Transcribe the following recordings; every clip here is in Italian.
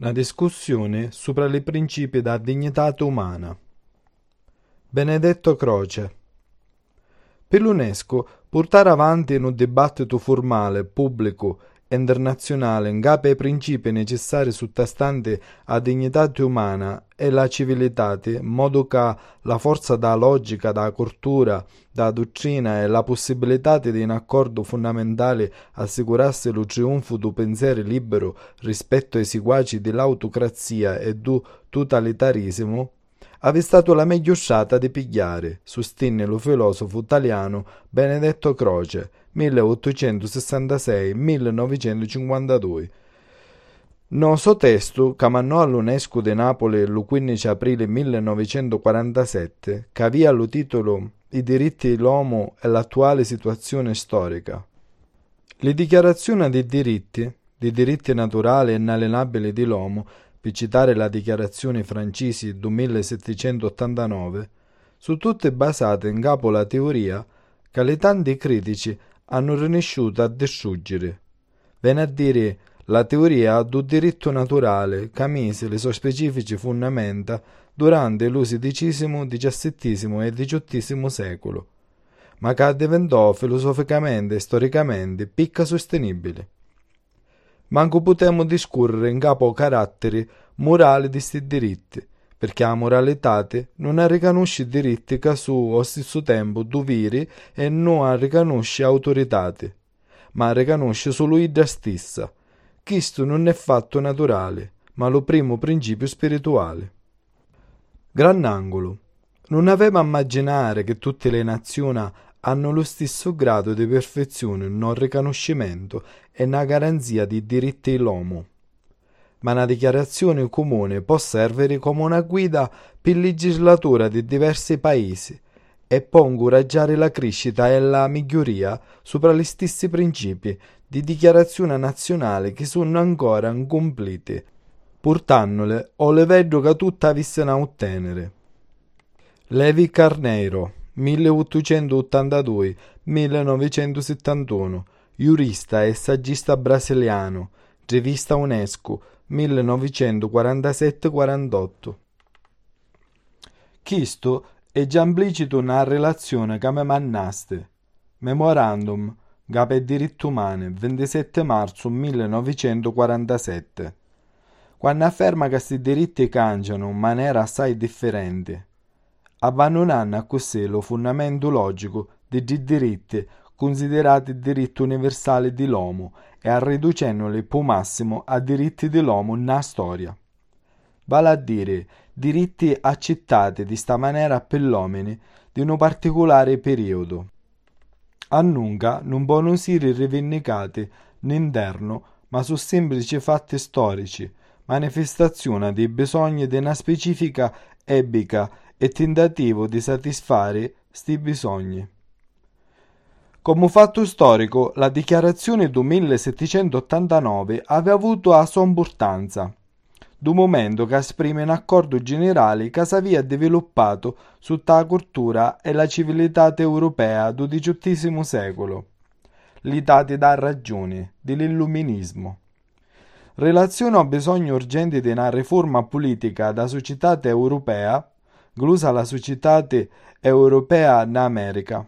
Una discussione sopra i principi da dignità umana. Benedetto Croce. Per l'UNESCO, portare avanti un dibattito formale, pubblico internazionale in capo ai principi necessari sottostante a dignità umana e la civiltà, in modo che la forza da logica, da cultura, da dottrina e la possibilità di un accordo fondamentale assicurasse lo trionfo del pensiero libero rispetto ai seguaci dell'autocrazia e del totalitarismo, aveva stato la meglio scelta di pigliare, sostenne lo filosofo italiano Benedetto Croce, 1866-1952. No suo testo, che mandò all'UNESCO di Napoli il 15 aprile 1947, che aveva lo titolo I diritti dell'uomo e l'attuale situazione storica. Le dichiarazioni dei diritti, dei diritti naturali e inalienabili dell'uomo, per citare la dichiarazione francese del 1789, sono tutte basate in capo alla teoria che le tanti critici hanno rinesciuto a distruggere. Viene a dire la teoria del diritto naturale che mise le sue specifiche fondamenta durante XVI, XVII e XVIII secolo, ma che diventò filosoficamente e storicamente picca sostenibile. Manco potremmo discorrere in capo caratteri morali di questi diritti, perché la moralità non riconosce diritti che su allo stesso tempo doveri e non riconosce autorità, ma riconosce solo ida stessa. Questo non è fatto naturale, ma lo primo principio spirituale. Grannangolo. Non aveva immaginare che tutte le nazioni hanno lo stesso grado di perfezione nel riconoscimento e nella garanzia di diritti dell'uomo. Ma una dichiarazione comune può servire come una guida per il legislatore di diversi paesi e può incoraggiare la crescita e la miglioria sopra gli stessi principi di dichiarazione nazionale che sono ancora incompleti, portandole o le vedo che tutta vissero a ottenere. Levi Carneiro 1882-1971, giurista e saggista brasiliano, rivista UNESCO 1947-48. Chisto è già implicito una relazione che mi mannaste. Memorandum, Gape diritti umani, 27 marzo 1947. Quando afferma che questi diritti cambiano in maniera assai differente abbandonando a così lo fondamento logico dei diritti considerati diritti universali dell'uomo e riducendoli più massimo a diritti dell'uomo nella storia. Vale a dire diritti accettati di sta maniera per l'uomini di un particolare periodo. A nunca non possono essere rivendicati all'interno, ma su semplici fatti storici, manifestazione dei bisogni di una specifica epica e tentativo di soddisfare sti bisogni. Come fatto storico, la dichiarazione del 1789 aveva avuto la sua importanza, dal momento che esprime un accordo generale che si aveva sviluppato tutta la cultura e la civiltà europea del XVIII secolo, l'età da ragione dell'illuminismo. Relazione al bisogno urgente di una riforma politica da società europea, inclusa la società europea in America.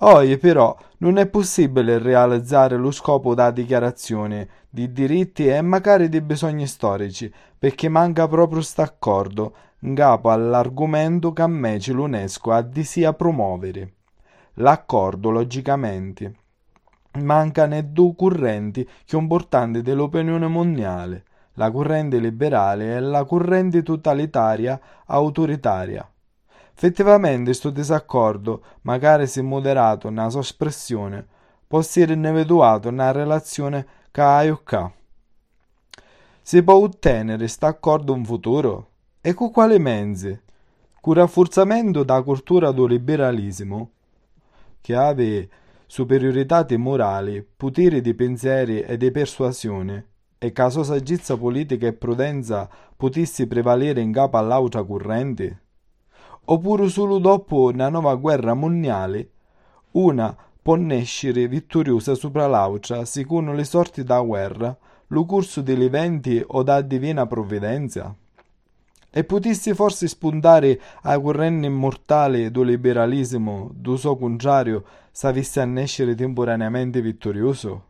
Oggi però non è possibile realizzare lo scopo della dichiarazione di diritti e magari di bisogni storici, perché manca proprio st'accordo in capo all'argomento che invece l'UNESCO ha di sia promuovere. L'accordo, logicamente, manca nei due correnti più importanti dell'opinione mondiale, la corrente liberale e la corrente totalitaria autoritaria. Effettivamente questo disaccordo, magari se moderato nella sua espressione, può essere individuato nella relazione che ha Si può ottenere questo accordo in futuro? E con quali mezzi? Con il rafforzamento della cultura del liberalismo, che ha superiorità morali, poteri di pensieri e di persuasione, e sua saggezza politica e prudenza potesse prevalere in capo all'altra corrente? Oppure solo dopo una nuova guerra mondiale, una può nascere vittoriosa sopra l'altra secondo le sorti da guerra, lo corso degli eventi o da divina provvidenza? E potissi forse spuntare a corrente immortale do liberalismo, do suo contrario, s'avesse a nascere temporaneamente vittorioso?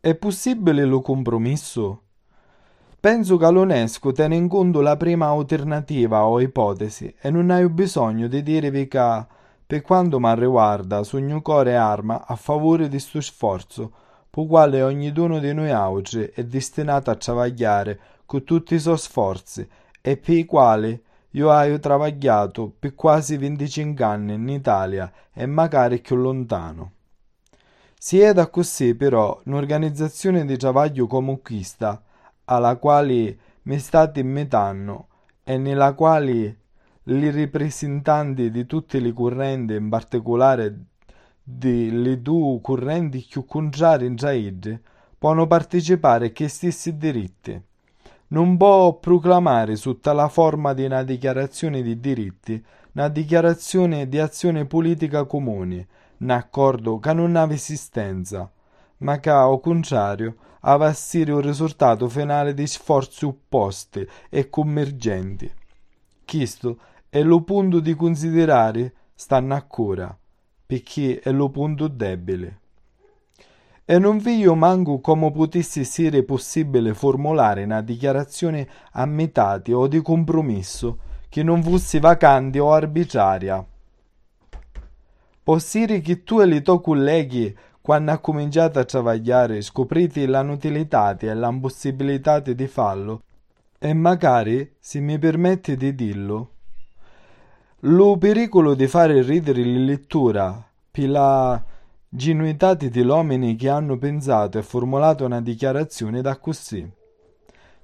È possibile lo compromesso? Penso che l'UNESCO tiene in conto la prima alternativa o ipotesi e non hai bisogno di dirvi che, per quanto mi riguarda, sogno cuore arma a favore di questo sforzo, per quale ognuno di noi oggi è destinato a travagliare con tutti i suoi sforzi e per i quali io ho travagliato per quasi 25 anni in Italia e magari più lontano. Si è da così però un'organizzazione di travaglio come questa, alla quale mi state invitando e nella quale i rappresentanti di tutte le correnti, in particolare delle due correnti più contrarie in Zaid, possono partecipare a questi diritti. Non può proclamare sotto la forma di una dichiarazione di diritti una dichiarazione di azione politica comune, un accordo che non ha esistenza, ma che, al contrario, ha essere un risultato finale di sforzi opposti e convergenti. Questo è lo punto di considerare stanno ancora, perché è lo punto debole e non vedo manco come potesse essere possibile formulare una dichiarazione a metà o di compromesso che non fosse vacante o arbitraria. Possibile che tu e i tuoi colleghi, quando ha cominciato a travagliare, scoprite l'inutilità e l'impossibilità di farlo, e magari, se mi permette di dirlo, lo pericolo di fare ridere la lettura per la Genuità di uomini che hanno pensato e formulato una dichiarazione da così.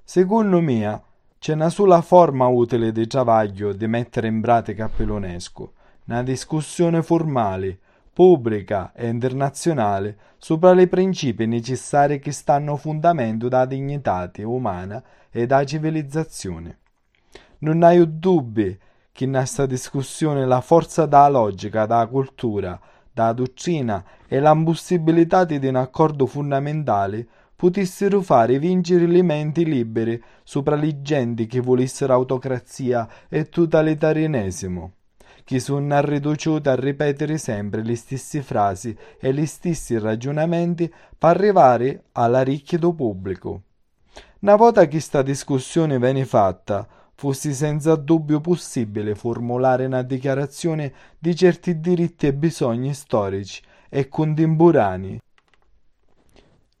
Secondo me, c'è una sola forma utile di travaglio di mettere in pratica per l'UNESCO, una discussione formale, pubblica e internazionale sopra i principi necessari che stanno fondamento della dignità umana e della civilizzazione. Non hai dubbi che in questa discussione la forza della logica, della cultura, da dottrina e l'ambustibilità di un accordo fondamentale potessero fare vincere le menti libere sopra le genti che volessero autocrazia e totalitarianesimo, che sono riduciute a ripetere sempre le stesse frasi e gli stessi ragionamenti per arrivare alla ricchezza pubblico. Una volta che sta discussione viene fatta, fosse senza dubbio possibile formulare una dichiarazione di certi diritti e bisogni storici e contemporanei,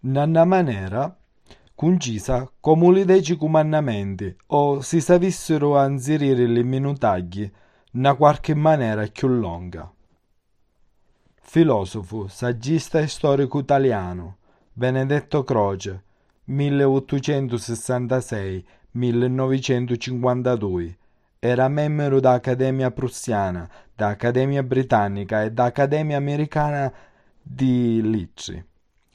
in una maniera concisa come i dieci comandamenti o si sapessero a le minutagli una qualche maniera più lunga. Filosofo, saggista e storico italiano, Benedetto Croce, 1866 1952. Era membro dell'Accademia Prussiana, dell'Accademia Britannica e dell'Accademia Americana di Lecce.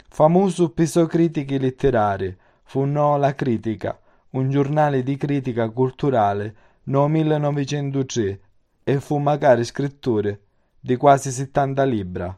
Famoso per sue critiche letterarie, fondò La Critica, un giornale di critica culturale, nel 1903 e fu magari scrittore di quasi 70 libri.